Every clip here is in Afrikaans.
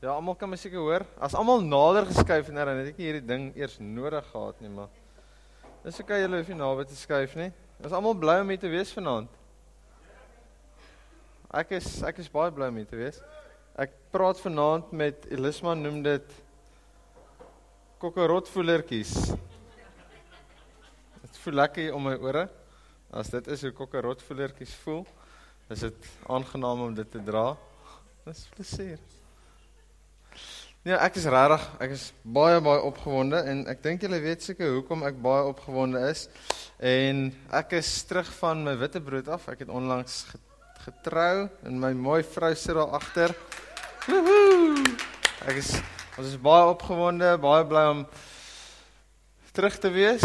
Ja, almal kan my seker hoor. As almal nader geskuif en dan het ek nie hierdie ding eers nodig gehad nie, maar Dis ok julle hoef nie naby te skuif nie. Is almal bly om hier te wees vanaand? Ek is ek is baie bly om hier te wees. Ek praat vanaand met Elisma noem dit kokkerotvoelertjies. Dit voel lekker om my ore. As dit is hoe kokkerotvoelertjies voel, is dit aangenaam om dit te dra. Dis plesier. Ja, ek is regtig, ek is baie baie opgewonde en ek dink julle weet seker hoekom ek baie opgewonde is. En ek is terug van my witbrood af. Ek het onlangs getrou en my mooi vrou sit daar agter. Ek is ons is baie opgewonde, baie bly om terug te wees.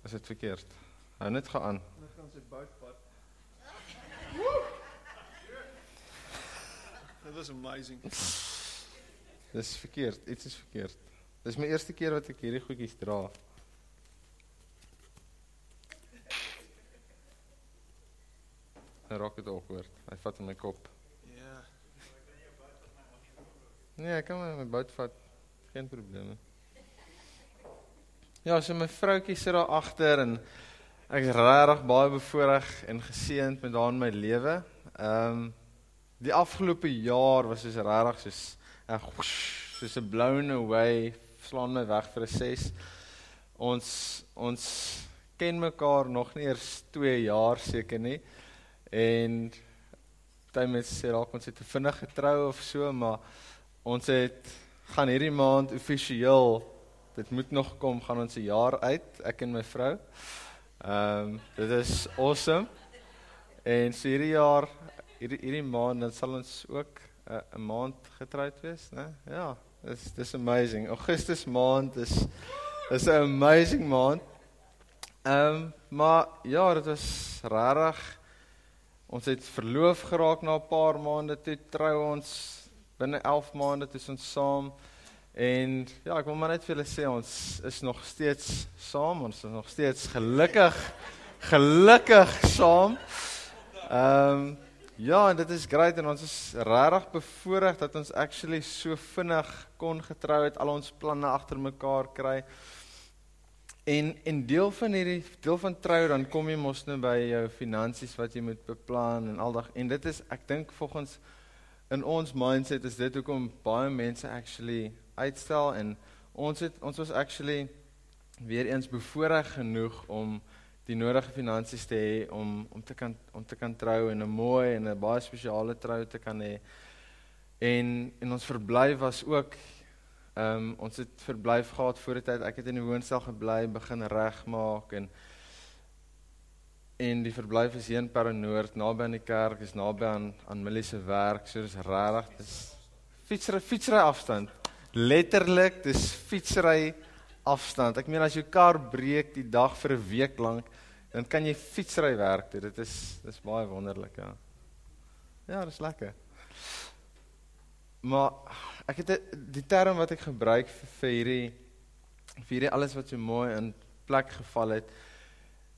Is dit verkeerd? Hou net gaan. Ons gaan sy boutpad. That was amazing. Dis verkeerd, iets is verkeerd. Dis my eerste keer wat ek hierdie goedjies dra. Raak dit awkward. Hy vat in my kop. Ja. Nee, ek kan my, my bout vat. Geen probleme. Ja, so my vroutjie sit daar agter en ek is regtig baie bevoorreg en geseënd met haar in my lewe. Ehm um, die afgelope jaar was soos regtig soos en soos 'n blown away slaan my weg vir 'n 6. Ons ons ken mekaar nog nie eers 2 jaar seker nie. En party mense sê dalk ons het te vinnig getrou of so, maar ons het gaan hierdie maand amptelik dit moet nog kom gaan ons 'n jaar uit, ek en my vrou. Ehm um, dit is awesome. En so hierdie jaar hierdie hierdie maand dan sal ons ook 'n maand getroud wees, né? Ja, dis dis amazing. Augustus maand is is 'n amazing maand. Ehm um, maar ja, dit was rarig. Ons het verloof geraak na 'n paar maande toe trou ons binne 11 maande toe ons saam en ja, ek wil maar net vir julle sê ons is nog steeds saam, ons is nog steeds gelukkig gelukkig saam. Ehm um, Ja, en dit is great en ons is regtig bevoorreg dat ons actually so vinnig kon getrou het, al ons planne agter mekaar kry. En en deel van hierdie deel van trou dan kom jy mos nou by jou finansies wat jy moet beplan en aldag en dit is ek dink volgens in ons mindset is dit hoekom baie mense actually uitstel en ons het ons was actually weer eens bevoorreg genoeg om die nodige finansies te hê om om te kan om te kan trou en 'n mooi en 'n baie spesiale trou te kan hê. En en ons verblyf was ook ehm um, ons het verblyf gehad voor die tyd. Ek het in die woonstel gebly, begin regmaak en en die verblyf is hier in Paranoord, naby aan die kerk, is naby aan aan Millie se werk. So dis regtig, dis fietsry fietsry afstand. Letterlik, dis fietsry afstand. Ek meen as jou kar breek die dag vir 'n week lank, dan kan jy fietsry werk toe. Dit is dis baie wonderlik, ja. Ja, dis lekker. Maar ek het die term wat ek gebruik vir, vir hierdie vir hierdie alles wat so mooi in plek geval het,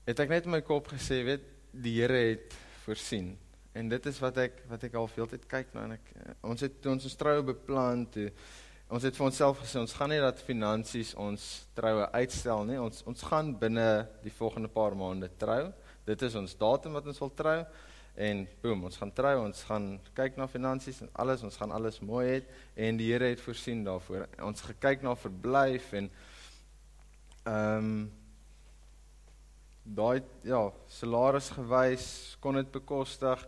het ek net in my kop gesê, weet, die Here het voorsien. En dit is wat ek wat ek al veel tyd kyk na en ek ons het ons ons troue beplan toe Ons het vir onsself gesê ons gaan nie dat finansies ons troue uitstel nie. Ons ons gaan binne die volgende paar maande trou. Dit is ons datum wat ons wil trou en boem, ons gaan trou. Ons gaan kyk na finansies en alles, ons gaan alles mooi hê en die Here het voorsien daarvoor. Ons gekyk na verblyf en ehm um, daai ja, salaris gewys kon dit bekostig.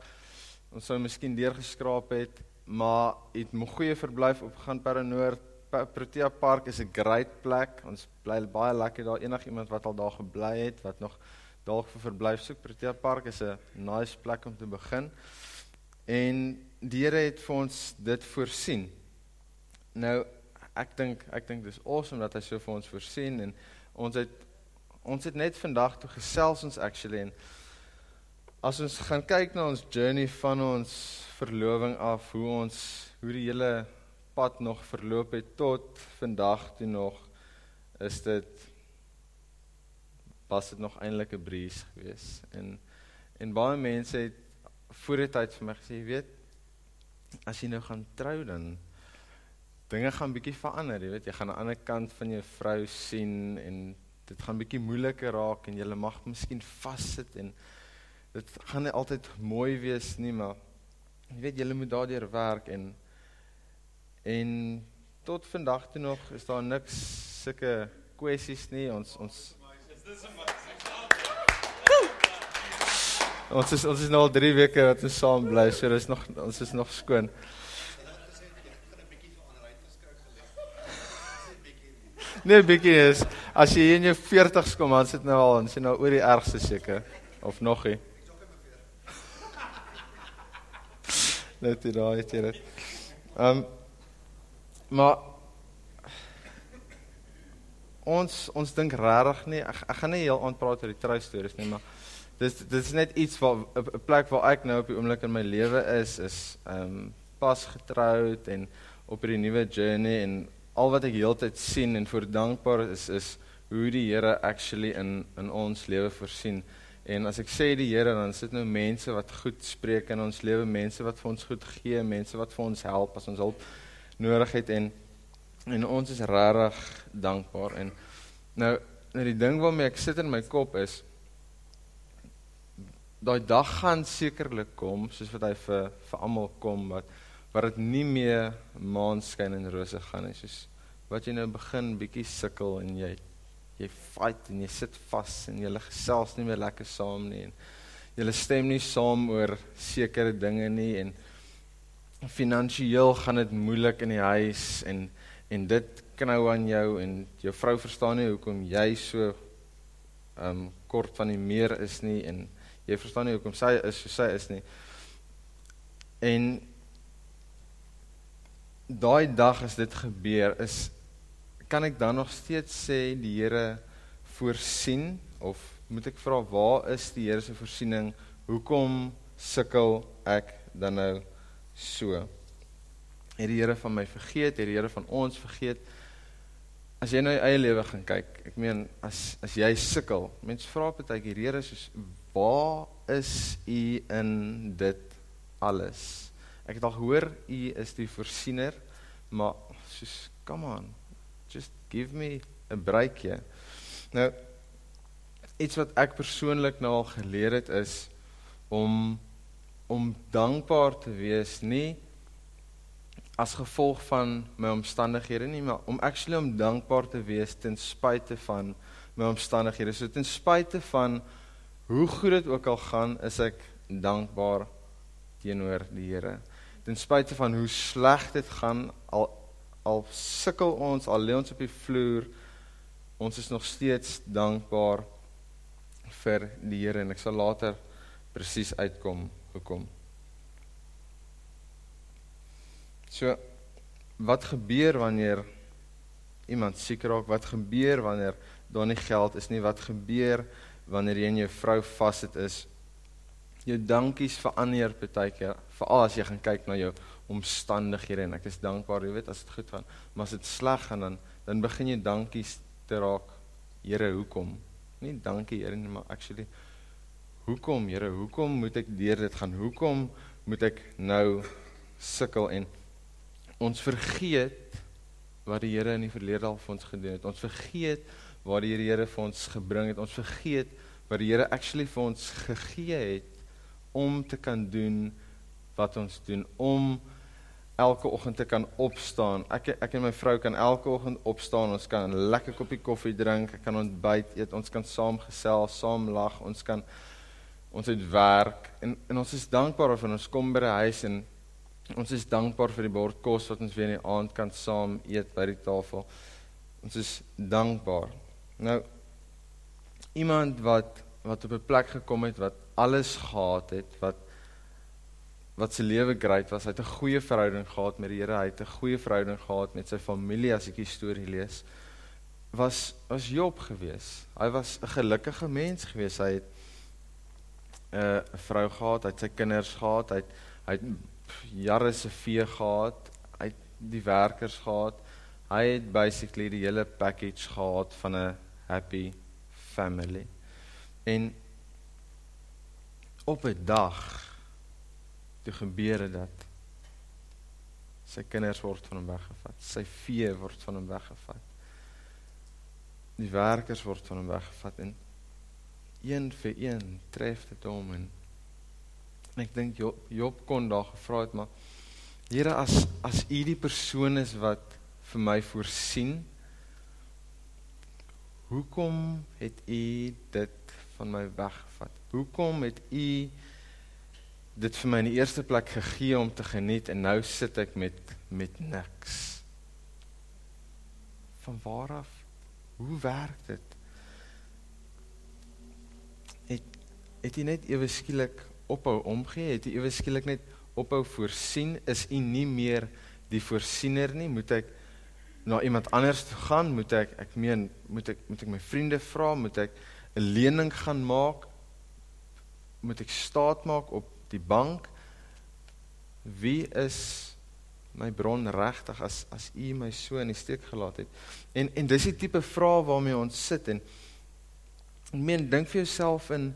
Ons sou miskien deurgeskraap het maar het 'n goeie verblyf op gaan Paranoord. Protea Park is 'n great plek. Ons bly baie lekker daar. Enigiemand wat al daar gebly het, wat nog dalk vir verblyf soek, Protea Park is 'n nice plek om te begin. En die Here het vir ons dit voorsien. Nou ek dink ek dink dis awesome dat hy so vir ons voorsien en ons het ons het net vandag toe gesels ons actually en as ons gaan kyk na ons journey van ons verloving af hoe ons hoe die hele pad nog verloop het tot vandag toe nog is dit was dit nog eintlik 'n breeze geweest. En en baie mense het voor die tyd vir my gesê weet as jy nou gaan trou dan dinge gaan bietjie verander, jy weet, jy gaan 'n ander kant van jou vrou sien en dit gaan bietjie moeiliker raak en jy mag miskien vassit en dit gaan nie altyd mooi wees nie, maar jy weet jy moet daardeur werk en en tot vandag toe nog is daar niks sulke kwessies nie. Ons ons Ons is ons is nou al 3 weke wat ons saam bly, so dis nog ons is nog skoon. Nee, bietjie is as jy in jou 40's kom, dan sit nou al, dan sien nou oor die ergste seker of nog nie. Net dit daai het jy dit. Ehm maar ons ons dink regtig nie ek, ek gaan nie heel aan praat oor die trou stories nie, maar dis dit is net iets waar 'n plek waar ek nou op die oomblik in my lewe is is ehm um, pas getroud en op hierdie nuwe journey en al wat ek heeltyd sien en voor dankbaar is is hoe die Here actually in in ons lewe voorsien. En as ek sê die Here dan sit nou mense wat goed spreek in ons lewe, mense wat vir ons goed gee, mense wat vir ons help as ons hulp nodig het. En en ons is regtig dankbaar. En nou nou die ding waarmee ek sit in my kop is daai dag gaan sekerlik kom soos wat hy vir vir almal kom wat waar dit nie meer maanskyn en rose gaan nie. Soos wat jy nou begin bietjie sukkel en jy jy fight en jy sit vas en jy gesels nie meer lekker saam nie en jy stem nie saam oor sekere dinge nie en finansiëel gaan dit moeilik in die huis en en dit knou aan jou en jou vrou verstaan nie hoekom jy so um kort van die meer is nie en jy verstaan nie hoekom sy is so sy is nie. En daai dag as dit gebeur is kan ek dan nog steeds sê die Here voorsien of moet ek vra waar is die Here se voorsiening? Hoekom sukkel ek dan nou so? Het die Here van my vergeet? Het die Here van ons vergeet? As jy nou jou eie lewe gaan kyk ek meen as as jy sukkel mense vra partykeer Here soos waar is u in dit alles? Ek het al gehoor u is die voorsiener, maar soos come on. Give me 'n breekie. Nou iets wat ek persoonlik nou al geleer het is om om dankbaar te wees nie as gevolg van my omstandighede nie, maar om actually om dankbaar te wees ten spyte van my omstandighede. So ten spyte van hoe goed dit ook al gaan, is ek dankbaar teenoor die Here ten spyte van hoe sleg dit gaan al al sukkel ons al lê ons op die vloer ons is nog steeds dankbaar vir die Here en ek sal later presies uitkom hoekom. So wat gebeur wanneer iemand siek raak? Wat gebeur wanneer daar nie geld is nie? Wat gebeur wanneer jy en jou vrou vassit is? Jou dankies verander partykeer. Veral as jy gaan kyk na jou omstandighede en ek is dankbaar jy weet as dit goed gaan. Maar as dit sleg gaan dan dan begin jy dankies te raak. Here hoekom? Nie dankie Here nie maar actually hoekom Here? Hoekom moet ek deur dit gaan? Hoekom moet ek nou sukkel? En ons vergeet wat die Here in die verlede al vir ons gedoen het. Ons vergeet waar die Here vir ons gebring het. Ons vergeet wat die Here actually vir ons gegee het om te kan doen wat ons doen om elke oggend te kan opstaan. Ek ek en my vrou kan elke oggend opstaan. Ons kan 'n lekker koppie koffie drink, ek kan ontbyt eet, ons kan saam gesels, saam lag, ons kan ons het werk en en ons is dankbaar vir ons kom by die huis en ons is dankbaar vir die bord kos wat ons weer in die aand kan saam eet by die tafel. Ons is dankbaar. Nou iemand wat wat op 'n plek gekom het wat alles gehad het wat wat sy lewe great was. Hy het 'n goeie verhouding gehad met die Here. Hy het 'n goeie verhouding gehad met sy familie as ek die storie lees. Was was Job gewees. Hy was 'n gelukkige mens gewees. Hy het 'n uh, vrou gehad, hy het sy kinders gehad, hy het hy het jare se vee gehad, hy het die werkers gehad. Hy het basically die hele package gehad van 'n happy family. En op 'n dag toe gebeur dit dat Sy kinders word van hom weggevat. Sy vee word van hom weggevat. Die werkers word van hom weggevat en een vir een tref dit hom en ek dink Job, Job kon daar gevra het maar Here as as u die persoon is wat vir my voorsien hoekom het u dit van my weggevat hoekom het u dit vir my in die eerste plek gegee om te geniet en nou sit ek met met niks. Van waar af? Hoe werk dit? Het het jy net ewe skielik ophou omgee? Het jy ewe skielik net ophou voorsien? Is u nie meer die voorsiener nie? Moet ek na iemand anders toe gaan? Moet ek ek meen moet ek moet ek my vriende vra? Moet ek 'n lening gaan maak? Moet ek staat maak op die bank. Wie is my bron regtig as as u my so in die steek gelaat het? En en dis die tipe vrae waarmee ons sit en ek meen dink vir jouself in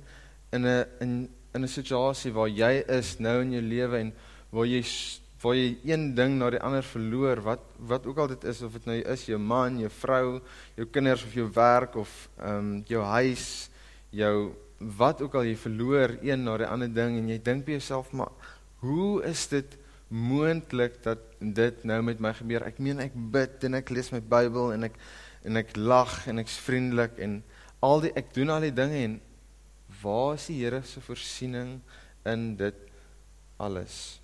in 'n in in 'n situasie waar jy is nou in jou lewe en waar jy waar jy een ding na die ander verloor wat wat ook al dit is of dit nou is jou man, jou vrou, jou kinders of jou werk of ehm um, jou huis, jou wat ook al jy verloor een na die ander ding en jy dink by jouself maar hoe is dit moontlik dat dit nou met my gebeur? Ek meen ek bid en ek lees my Bybel en ek en ek lag en ek's vriendelik en al die ek doen al die dinge en waar is die Here se voorsiening in dit alles?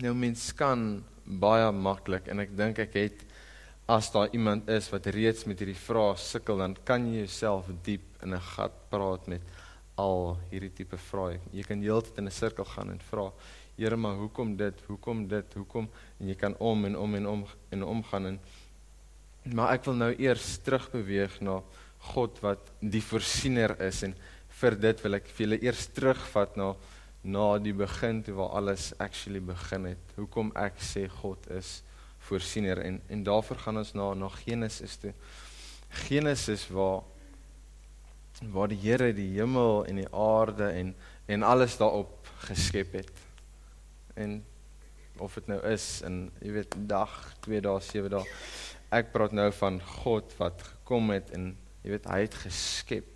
Nou mens kan baie maklik en ek dink ek het as daar iemand is wat reeds met hierdie vrae sukkel dan kan jy jouself diep in 'n gat praat met al hierdie tipe vrae. Jy kan heeltyd in 'n sirkel gaan en vra, Here, maar hoekom dit? Hoekom dit? Hoekom? En jy kan om en om en om en omgaan en maar ek wil nou eers terugbeweeg na God wat die voorsiener is en vir dit wil ek vir julle eers terugvat na na die begin toe waar alles actually begin het. Hoekom ek sê God is voorsiener en en daarvoor gaan ons na na Genesis toe. Genesis waar waar die Here die hemel en die aarde en en alles daarop geskep het. En of dit nou is in jy weet dag, 2 dae, 7 dae. Ek praat nou van God wat gekom het en jy weet hy het geskep.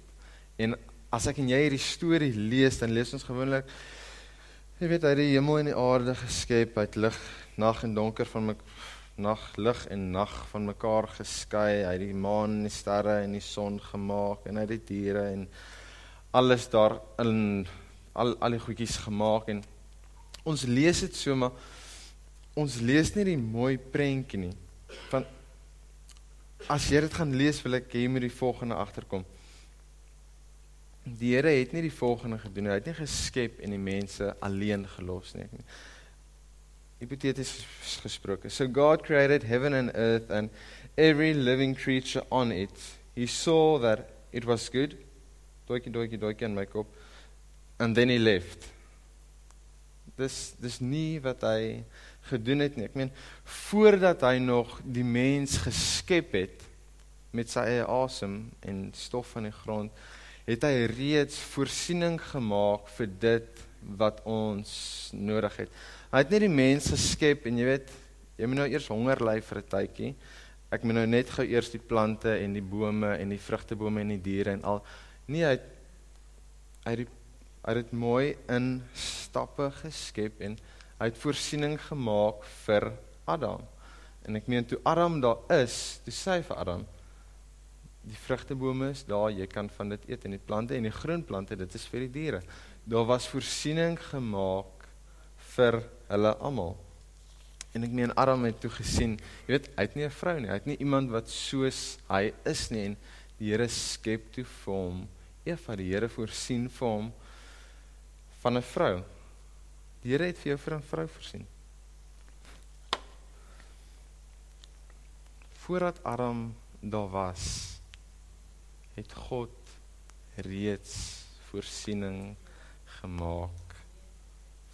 En as ek en jy hierdie storie lees, dan lees ons gewoonlik jy weet hy het die hemel en die aarde geskep, hy het lig, nag en donker van my nag lig en nag van mekaar geskei. Hy het die maan en die sterre en die son gemaak en hy het die diere en alles daar in al al die goedjies gemaak en ons lees dit so maar ons lees nie die mooi prentjie nie. Van as jy dit gaan lees wil ek hê jy moet die volgende agterkom. Die Here het nie die volgende gedoen. Hy het nie geskep en die mense alleen gelos nie hypotheties gesproke. So God created heaven and earth and every living creature on it. He saw that it was good. Doikie doikie doikie in my kop. And then he left. Dis dis nie wat hy gedoen het nie. Ek meen voordat hy nog die mens geskep het met sy eie asem en stof van die grond, het hy reeds voorsiening gemaak vir dit wat ons nodig het. Hy het net die mens geskep en jy weet, jy moet nou eers honger ly vir 'n tydjie. Ek moet nou net gou eers die plante en die bome en die vrugtebome en die diere en al nee, hy het hy het, hy het mooi in stappe geskep en hy het voorsiening gemaak vir Adam. En ek meen toe Adam daar is, toe sê hy vir Adam die vrugtebome is daar, jy kan van dit eet en die plante en die groen plante, dit is vir die diere. Daar was voorsiening gemaak vir hulle almal. En ek meen Adam het toe gesien, jy weet, hy het nie 'n vrou nie, hy het nie iemand wat soos hy is nie en die Here skep toe vir hom Eva, die Here voorsien vir hom van 'n vrou. Die Here het vir jou vir 'n vrou voorsien. Voordat Adam daar was, het God reeds voorsiening gemaak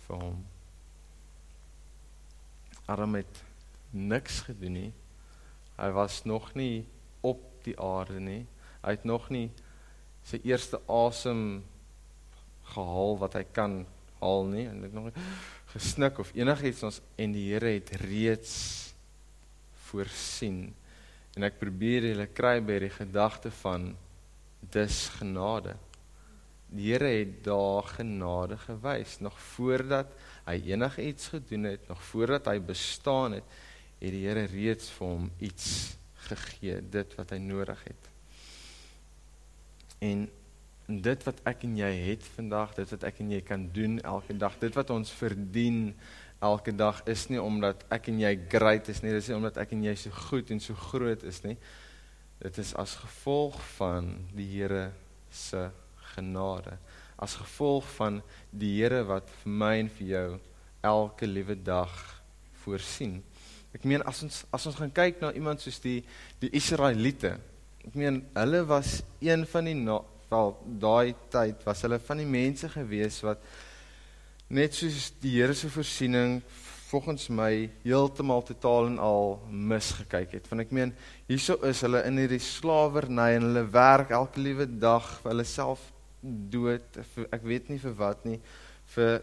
vir hom. Adam het niks gedoen nie. Hy was nog nie op die aarde nie. Hy het nog nie sy eerste asem gehaal wat hy kan haal nie en dit nog gesnik of enigiets ons en die Here het reeds voorsien. En ek probeer julle kry by die gedagte van dis genade. Die Here het daar genade gewys nog voordat hy enigiets gedoen het, nog voordat hy bestaan het, het die Here reeds vir hom iets gegee, dit wat hy nodig het. En dit wat ek en jy het vandag, dit wat ek en jy kan doen elke dag, dit wat ons verdien elke dag is nie omdat ek en jy great is nie, dis nie omdat ek en jy so goed en so groot is nie. Dit is as gevolg van die Here se genade, as gevolg van die Here wat vir my en vir jou elke liewe dag voorsien. Ek meen as ons as ons gaan kyk na iemand soos die die Israeliete. Ek meen hulle was een van die na, wel daai tyd was hulle van die mense gewees wat net soos die Here se voorsiening volgens my heeltemal totaal en al misgekyk het. Want ek meen, hierso is hulle in hierdie slawerny en hulle werk elke liewe dag vir hulle self dood. Vir, ek weet nie vir wat nie, vir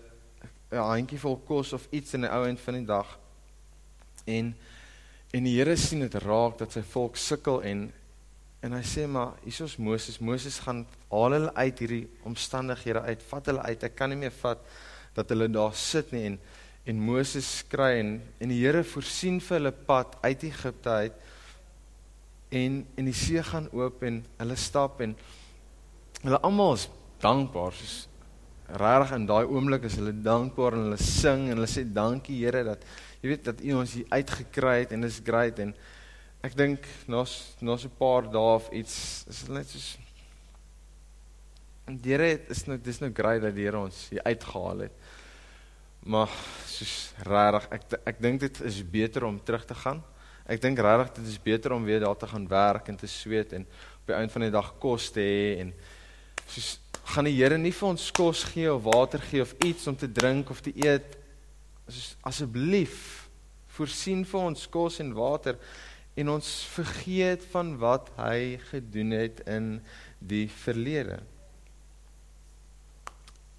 'n handjie vol kos of iets in die ou end van die dag. En en die Here sien dit raak dat sy volk sukkel en En hy sê maar hiersoos Moses, Moses gaan haal hulle uit hierdie omstandighede uit, vat hulle uit. Ek kan nie meer vat dat hulle daar sit nie en en Moses kry en en die Here voorsien vir hulle pad uit Egipte uit. En en die see gaan oop en hulle stap en hulle almal is dankbaar. Soos regtig in daai oomblik is hulle dankbaar en hulle sing en hulle sê dankie Here dat jy weet dat U ons hier uitgekry het en dis great en Ek dink na na so 'n paar dae of iets is dit net soos Die Here is nou dis nou great dat die Here ons hier uitgehaal het. Maar soos regtig ek ek dink dit is beter om terug te gaan. Ek dink regtig dit is beter om weer daar te gaan werk en te sweet en op die einde van die dag kos te hê en soos gaan die Here nie vir ons kos gee of water gee of iets om te drink of te eet. Soos asseblief voorsien vir ons kos en water en ons vergeet van wat hy gedoen het in die verlede.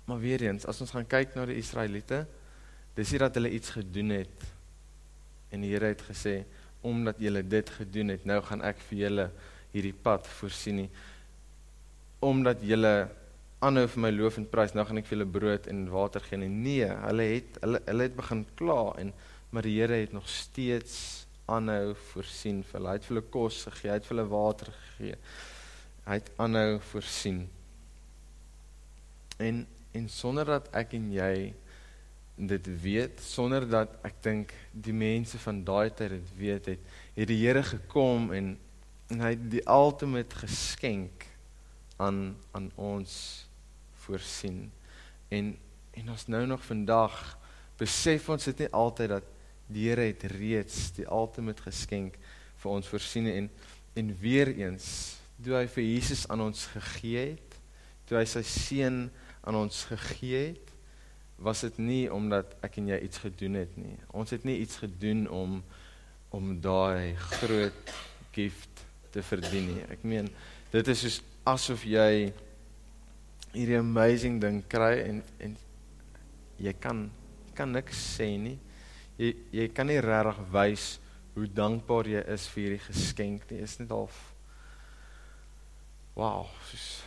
Maar weer eens, as ons gaan kyk na die Israeliete, dis nie dat hulle iets gedoen het en die Here het gesê omdat julle dit gedoen het, nou gaan ek vir julle hierdie pad voorsien nie. Omdat julle aanhou vir my loof en prys, nou gaan ek vir julle brood en water gee nie. Nee, hulle het hulle hulle het begin kla en maar die Here het nog steeds aanhou voorsien vir hulle. Hy het vir hulle kos gegee, hy het vir hulle water gegee. Hy het aanhou voorsien. En en sonder dat ek en jy dit weet, sonder dat ek dink die mense van daai tyd dit weet het, het die Here gekom en en hy het die ultimate geskenk aan aan ons voorsien. En en ons nou nog vandag besef ons dit nie altyd dat Die Here het reeds die ultimate geskenk vir ons voorsien en en weer eens toe hy vir Jesus aan ons gegee het, toe hy sy seun aan ons gegee het, was dit nie omdat ek en jy iets gedoen het nie. Ons het nie iets gedoen om om daai groot gift te verdien nie. Ek meen dit is soos asof jy hierdie amazing ding kry en en jy kan kan niks sê nie jy jy kan nie regtig wys hoe dankbaar jy is vir hierdie geskenk nie. Is net half Wow, soos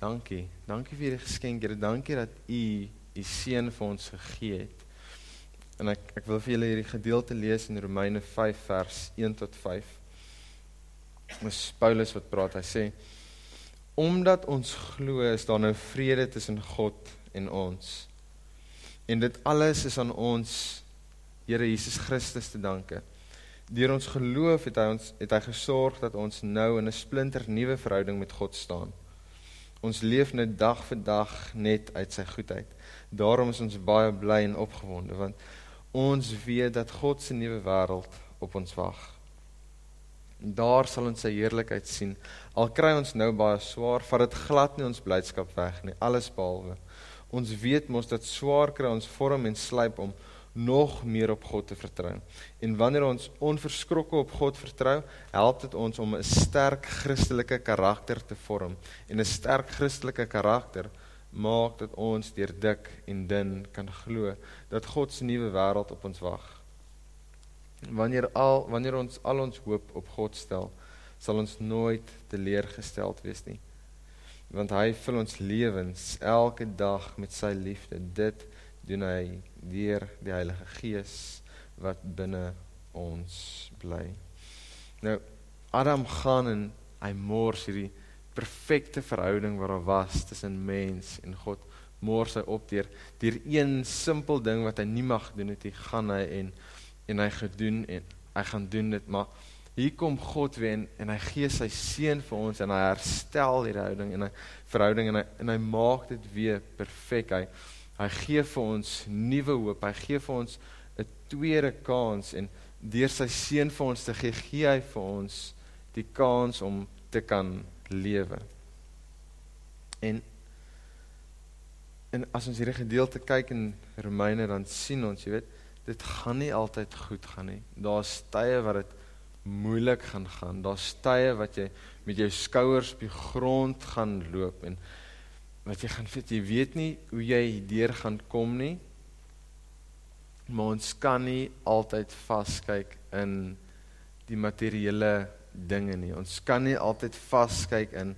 dankie. Dankie vir hierdie geskenk. Here, dankie dat u u seun vir ons gegee het. En ek ek wil vir julle hierdie gedeelte lees in Romeine 5 vers 1 tot 5. Dis Paulus wat praat. Hy sê omdat ons glo is daar nou vrede tussen God en ons. En dit alles is aan ons Here Jesus Christus te danke. Deur ons geloof het hy ons het hy gesorg dat ons nou in 'n splinter nuwe verhouding met God staan. Ons leef net dag vir dag net uit sy goedheid. Daarom is ons baie bly en opgewonde want ons weet dat God se nuwe wêreld op ons wag. Daar sal ons sy heerlikheid sien. Al kry ons nou baie swaar, vat dit glad nie ons blydskap weg nie, alles behalwe. Ons weet mos dat swaar kry ons vorm en slyp om nog meer op God te vertrou. En wanneer ons onverskrokke op God vertrou, help dit ons om 'n sterk Christelike karakter te vorm. En 'n sterk Christelike karakter maak dat ons deur dik en dun kan glo dat God se nuwe wêreld op ons wag. Wanneer al wanneer ons al ons hoop op God stel, sal ons nooit teleurgesteld wees nie. Want hy vul ons lewens elke dag met sy liefde. Dit doen hy deur die Heilige Gees wat binne ons bly. Nou Adam gaan en hy mors hierdie perfekte verhouding wat daar was tussen mens en God mors hy op deur deur een simpel ding wat hy nie mag doen het hy gaan hy en en hy gedoen en hy gaan doen dit maar hier kom God weer en, en hy gee sy seun vir ons en hy herstel die verhouding en hy verhouding en hy en hy maak dit weer perfek hy hy gee vir ons nuwe hoop hy gee vir ons 'n tweede kans en deur sy seun vir ons te gee gee hy vir ons die kans om te kan lewe. En en as ons hierdie gedeelte kyk in Romeine dan sien ons, jy weet, dit gaan nie altyd goed gaan nie. Daar's tye wat dit moeilik gaan gaan. Daar's tye wat jy met jou skouers op die grond gaan loop en wat jy gaan weet jy weet nie hoe jy deur gaan kom nie. Maar ons kan nie altyd vaskyk in die materiële dinge nie. Ons kan nie altyd vaskyk in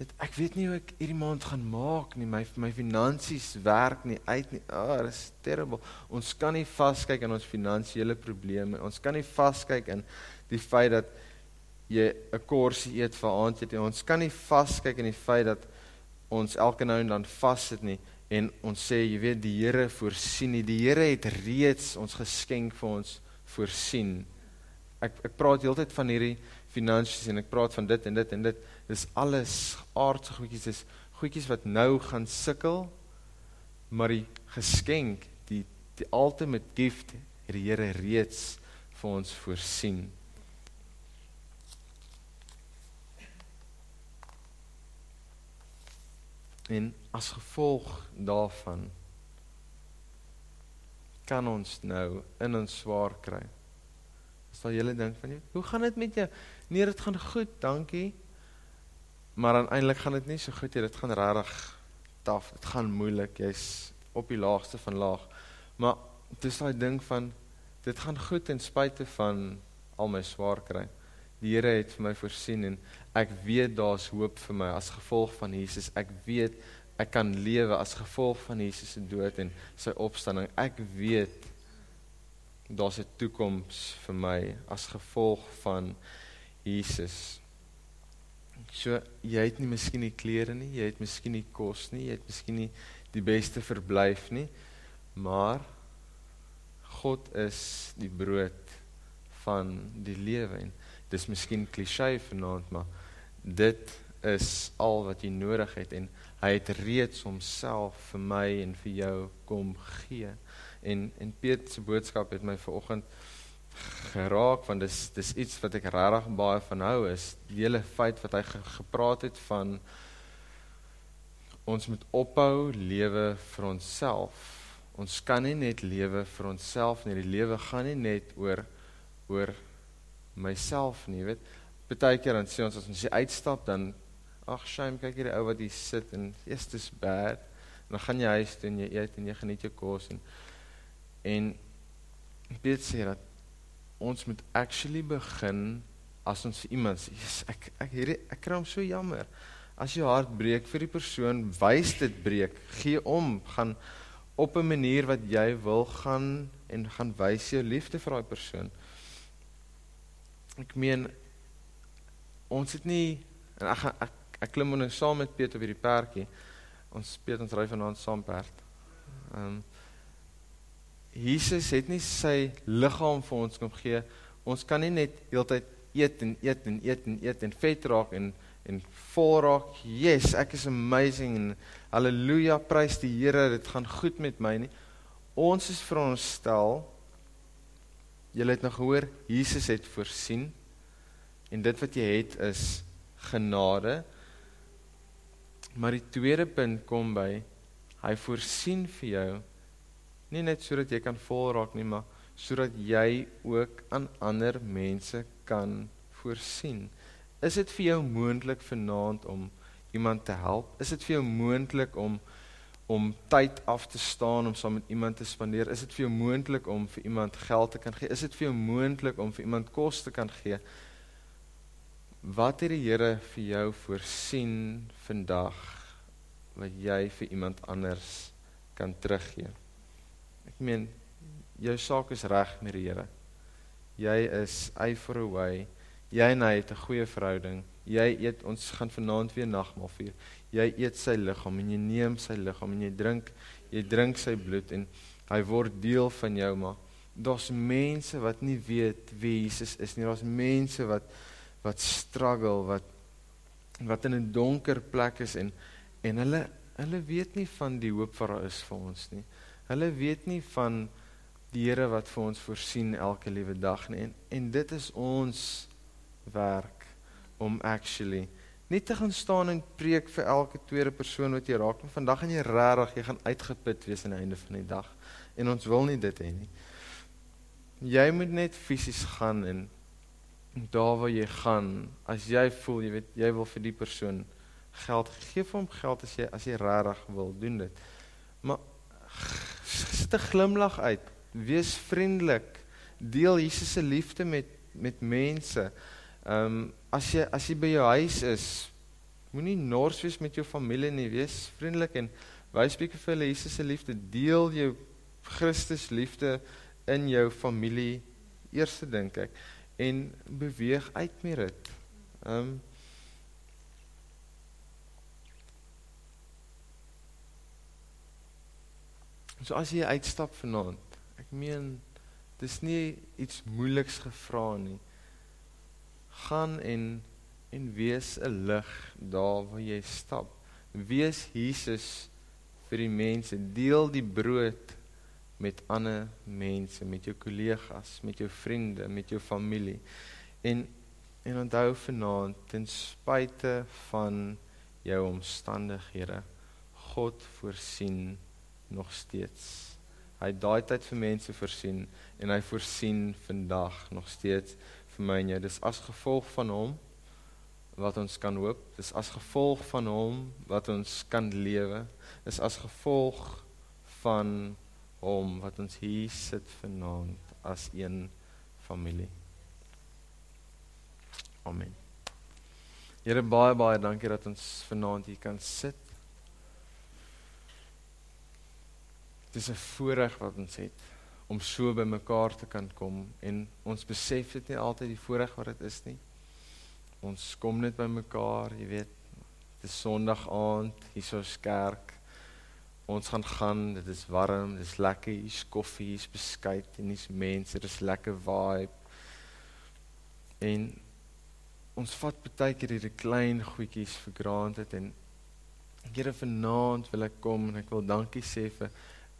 dit ek weet nie hoe ek hierdie maand gaan maak nie. My my finansies werk nie uit nie. Ah, oh, dis terrible. Ons kan nie vaskyk in ons finansiële probleme. Ons kan nie vaskyk in die feit dat jy 'n korsie eet vir aandete. Ons kan nie vaskyk in die feit dat ons elke nou en dan vas sit nie en ons sê jy weet die Here voorsien nie. Die Here het reeds ons geskenk vir ons voorsien ek ek praat heeltyd van hierdie finansies en ek praat van dit en dit en dit. Dis alles aardse goedjies, dis goedjies wat nou gaan sukkel. Maar die geskenk, die die ultimate gift het die Here reeds vir ons voorsien. En as gevolg daarvan kan ons nou in ons swaar kry sal julle dink van jou, hoe gaan dit met jou? Nee, dit gaan goed, dankie. Maar dan eintlik gaan dit nie so goed nie. Dit gaan regtig taaf. Dit gaan moeilik. Jy's op die laagste van laag. Maar dis daai ding van dit gaan goed ten spyte van al my swaar kry. Die Here het vir my voorsien en ek weet daar's hoop vir my as gevolg van Jesus. Ek weet ek kan lewe as gevolg van Jesus se dood en sy opstanding. Ek weet daar's 'n toekoms vir my as gevolg van Jesus. So jy het nie miskien nie klere nie, jy het miskien nie kos nie, jy het miskien nie die beste verblyf nie, maar God is die brood van die lewe. En dis miskien klisjé vanaand, maar dit is al wat jy nodig het. En hy het reeds homself vir my en vir jou kom gee. En en Piet se boodskap het my vanoggend geraak want dis dis iets wat ek regtig baie van hou is die hele feit wat hy ge, gepraat het van ons moet ophou lewe vir onsself. Ons kan nie net lewe vir onsself nie. Die lewe gaan nie net oor oor myself nie, weet. Partykeer dan sê ons as ons uitstap dan ag shame kyk hierdie ou wat hier sit en eers dis bad. En dan gaan jy huis toe en jy eet en jy geniet jou kos en En Piet sê dat ons moet actually begin as ons iemand sê, yes, ek ek hierdie ek kry hom so jammer. As jou hart breek vir die persoon, wys dit breek, gee om, gaan op 'n manier wat jy wil gaan en gaan wys jou liefde vir daai persoon. Ek meen ons het nie en ek gaan ek, ek klim nou saam met Piet op hierdie perdjie. Ons Piet ons ry vanaand saam perd. Ehm um, Jesus het nie sy liggaam vir ons kom gee. Ons kan nie net heeltyd eet en eet en eet en eet en vet raak en en vol raak. Yes, ek is amazing en haleluja, prys die Here, dit gaan goed met my nie. Ons is veronderstel Julle het nou gehoor Jesus het voorsien en dit wat jy het is genade. Maar die tweede punt kom by hy voorsien vir jou Nie net sodat jy kan vol raak nie, maar sodat jy ook aan ander mense kan voorsien. Is dit vir jou moontlik vanaand om iemand te help? Is dit vir jou moontlik om om tyd af te staan om saam met iemand te spandeer? Is dit vir jou moontlik om vir iemand geld te kan gee? Is dit vir jou moontlik om vir iemand kos te kan gee? Wat het die Here vir jou voorsien vandag wat jy vir iemand anders kan teruggee? Ek meen jou saak is reg met die Here. Jy is eye for a way. Jy en hy het 'n goeie verhouding. Jy eet ons gaan vanaand weer nagmaal vier. Jy eet sy liggaam en jy neem sy liggaam en jy drink jy drink sy bloed en hy word deel van jou maar daar's mense wat nie weet wie Jesus is nie. Daar's mense wat wat struggle, wat wat in 'n donker plek is en en hulle hulle weet nie van die hoop wat daar is vir ons nie. Hulle weet nie van die Here wat vir ons voorsien elke liewe dag nie. En en dit is ons werk om actually nie te gaan staan en preek vir elke tweede persoon wat jy raak nie. Vandag gaan jy regtig, jy gaan uitgeput wees aan die einde van die dag. En ons wil nie dit hê nie. Jy moet net fisies gaan en daar waar jy gaan, as jy voel jy weet jy wil vir die persoon geld gee vir hom geld as jy as jy regtig wil doen dit. Maar sit 'n glimlag uit, wees vriendelik, deel Jesus se liefde met met mense. Ehm um, as jy as jy by jou huis is, moenie nors wees met jou familie nie, wees vriendelik en wys bietjie vir hulle Jesus se liefde, deel jou Christus liefde in jou familie. Eerste dink ek en beweeg uit met dit. Ehm um, So as jy uitstap vanaand, ek meen dis nie iets moeiliks gevra nie. Gaan en en wees 'n lig daar waar jy stap. Wees Jesus vir die mense, deel die brood met ander mense, met jou kollegas, met jou vriende, met jou familie. En en onthou vanaand ten spyte van jou omstandighede, God voorsien nog steeds. Hy daai tyd vir mense voorsien en hy voorsien vandag nog steeds vir my en jou. Dis as gevolg van hom wat ons kan hoop. Dis as gevolg van hom wat ons kan lewe. Dis as gevolg van hom wat ons hier sit vanaand as een familie. Amen. Here baie baie dankie dat ons vanaand hier kan sit. Dit is 'n voorreg wat ons het om so by mekaar te kan kom en ons besef dit nie altyd die voorreg wat dit is nie. Ons kom net by mekaar, jy weet, dis Sondag aand, hierso's kerk ons gaan gaan, dit is warm, dit is lekker, hier's koffie, hier's beskuit en hier's mense, dit is lekker vibe. En ons vat baie keer hierdie klein goedjies vir granted en Here vanaand wil ek kom en ek wil dankie sê vir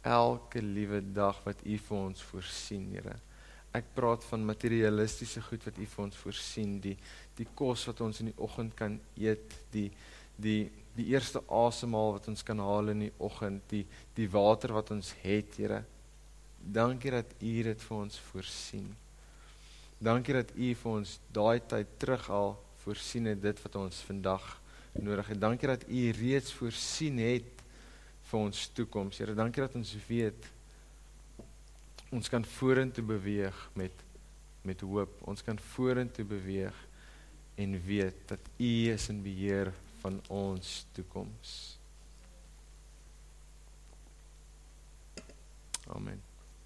elke liewe dag wat U vir ons voorsien, Here. Ek praat van materialistiese goed wat U vir ons voorsien, die die kos wat ons in die oggend kan eet, die die die eerste asemhaal wat ons kan haal in die oggend, die die water wat ons het, Here. Dankie dat U dit vir ons voorsien. Dankie dat U vir ons daai tyd terughaal voorsien het dit wat ons vandag nodig het. Dankie dat U reeds voorsien het vir ons toekoms. Here, dankie dat ons weet ons kan vorentoe beweeg met met hoop. Ons kan vorentoe beweeg en weet dat U is in beheer van ons toekoms. Amen.